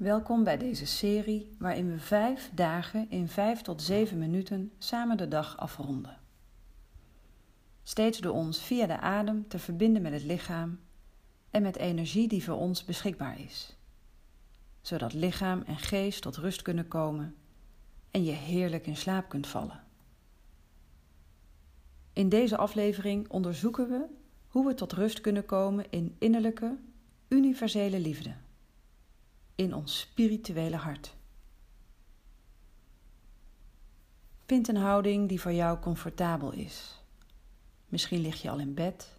Welkom bij deze serie waarin we vijf dagen in vijf tot zeven minuten samen de dag afronden. Steeds door ons via de adem te verbinden met het lichaam en met energie die voor ons beschikbaar is, zodat lichaam en geest tot rust kunnen komen en je heerlijk in slaap kunt vallen. In deze aflevering onderzoeken we hoe we tot rust kunnen komen in innerlijke, universele liefde in ons spirituele hart. Vind een houding die voor jou comfortabel is. Misschien lig je al in bed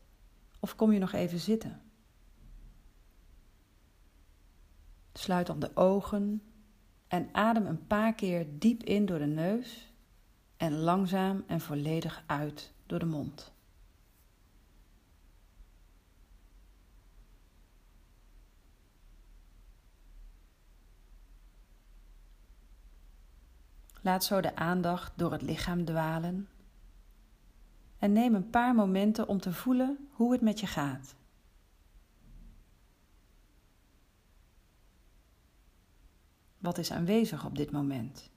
of kom je nog even zitten. Sluit dan de ogen en adem een paar keer diep in door de neus en langzaam en volledig uit door de mond. Laat zo de aandacht door het lichaam dwalen. En neem een paar momenten om te voelen hoe het met je gaat. Wat is aanwezig op dit moment?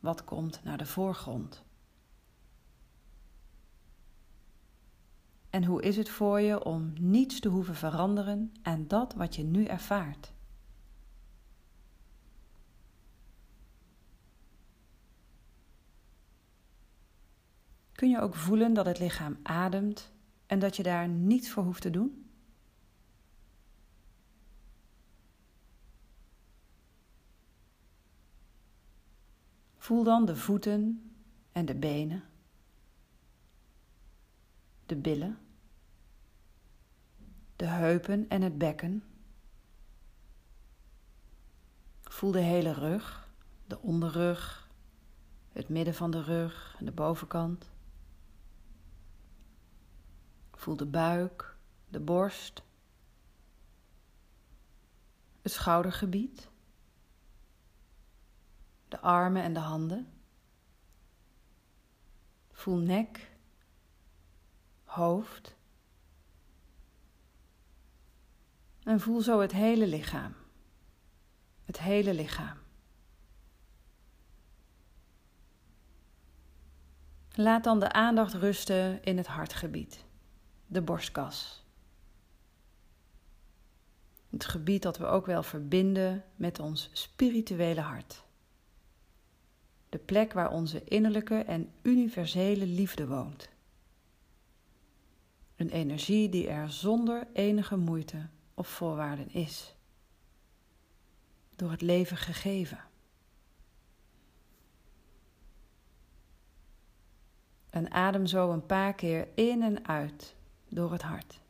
Wat komt naar de voorgrond? En hoe is het voor je om niets te hoeven veranderen aan dat wat je nu ervaart? Kun je ook voelen dat het lichaam ademt en dat je daar niets voor hoeft te doen? Voel dan de voeten en de benen, de billen, de heupen en het bekken. Voel de hele rug, de onderrug, het midden van de rug en de bovenkant. Voel de buik, de borst, het schoudergebied, de armen en de handen. Voel nek, hoofd. En voel zo het hele lichaam. Het hele lichaam. Laat dan de aandacht rusten in het hartgebied de borstkas. Het gebied dat we ook wel verbinden met ons spirituele hart. De plek waar onze innerlijke en universele liefde woont. Een energie die er zonder enige moeite of voorwaarden is. Door het leven gegeven. En adem zo een paar keer in en uit door het hart.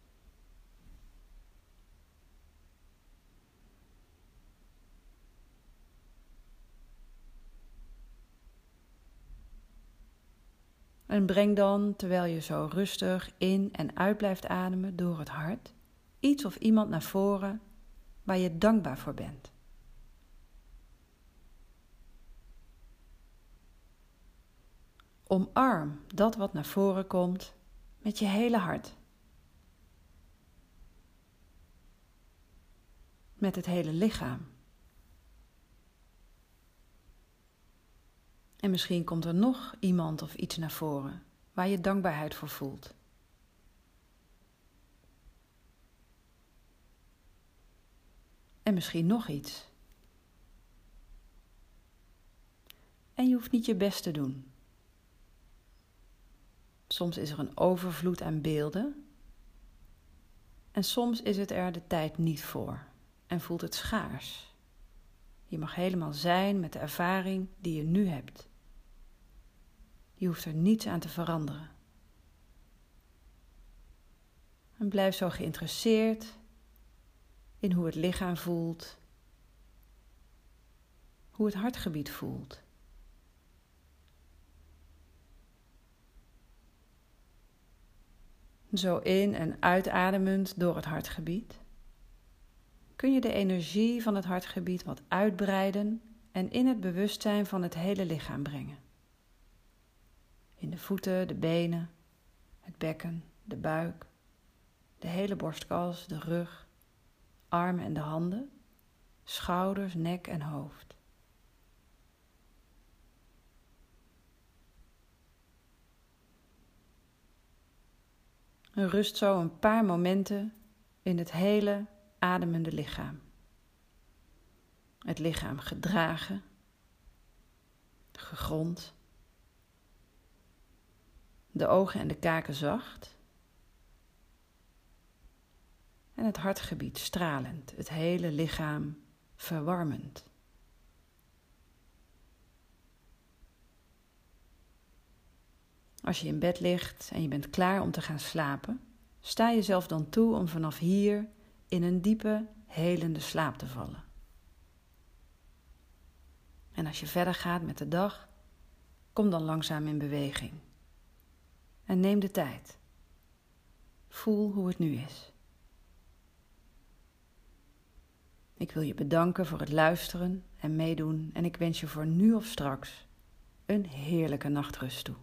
En breng dan, terwijl je zo rustig in en uit blijft ademen door het hart, iets of iemand naar voren waar je dankbaar voor bent. Omarm dat wat naar voren komt met je hele hart. Met het hele lichaam. En misschien komt er nog iemand of iets naar voren waar je dankbaarheid voor voelt. En misschien nog iets. En je hoeft niet je best te doen. Soms is er een overvloed aan beelden. En soms is het er de tijd niet voor en voelt het schaars. Je mag helemaal zijn met de ervaring die je nu hebt. Je hoeft er niets aan te veranderen. En blijf zo geïnteresseerd in hoe het lichaam voelt, hoe het hartgebied voelt. Zo in- en uitademend door het hartgebied kun je de energie van het hartgebied wat uitbreiden en in het bewustzijn van het hele lichaam brengen. In de voeten, de benen, het bekken, de buik, de hele borstkas, de rug, armen en de handen. schouders, nek en hoofd. Rust zo een paar momenten in het hele ademende lichaam. Het lichaam gedragen, gegrond, de ogen en de kaken zacht en het hartgebied stralend, het hele lichaam verwarmend. Als je in bed ligt en je bent klaar om te gaan slapen, sta jezelf dan toe om vanaf hier in een diepe, helende slaap te vallen. En als je verder gaat met de dag, kom dan langzaam in beweging. En neem de tijd. Voel hoe het nu is. Ik wil je bedanken voor het luisteren en meedoen en ik wens je voor nu of straks een heerlijke nachtrust toe.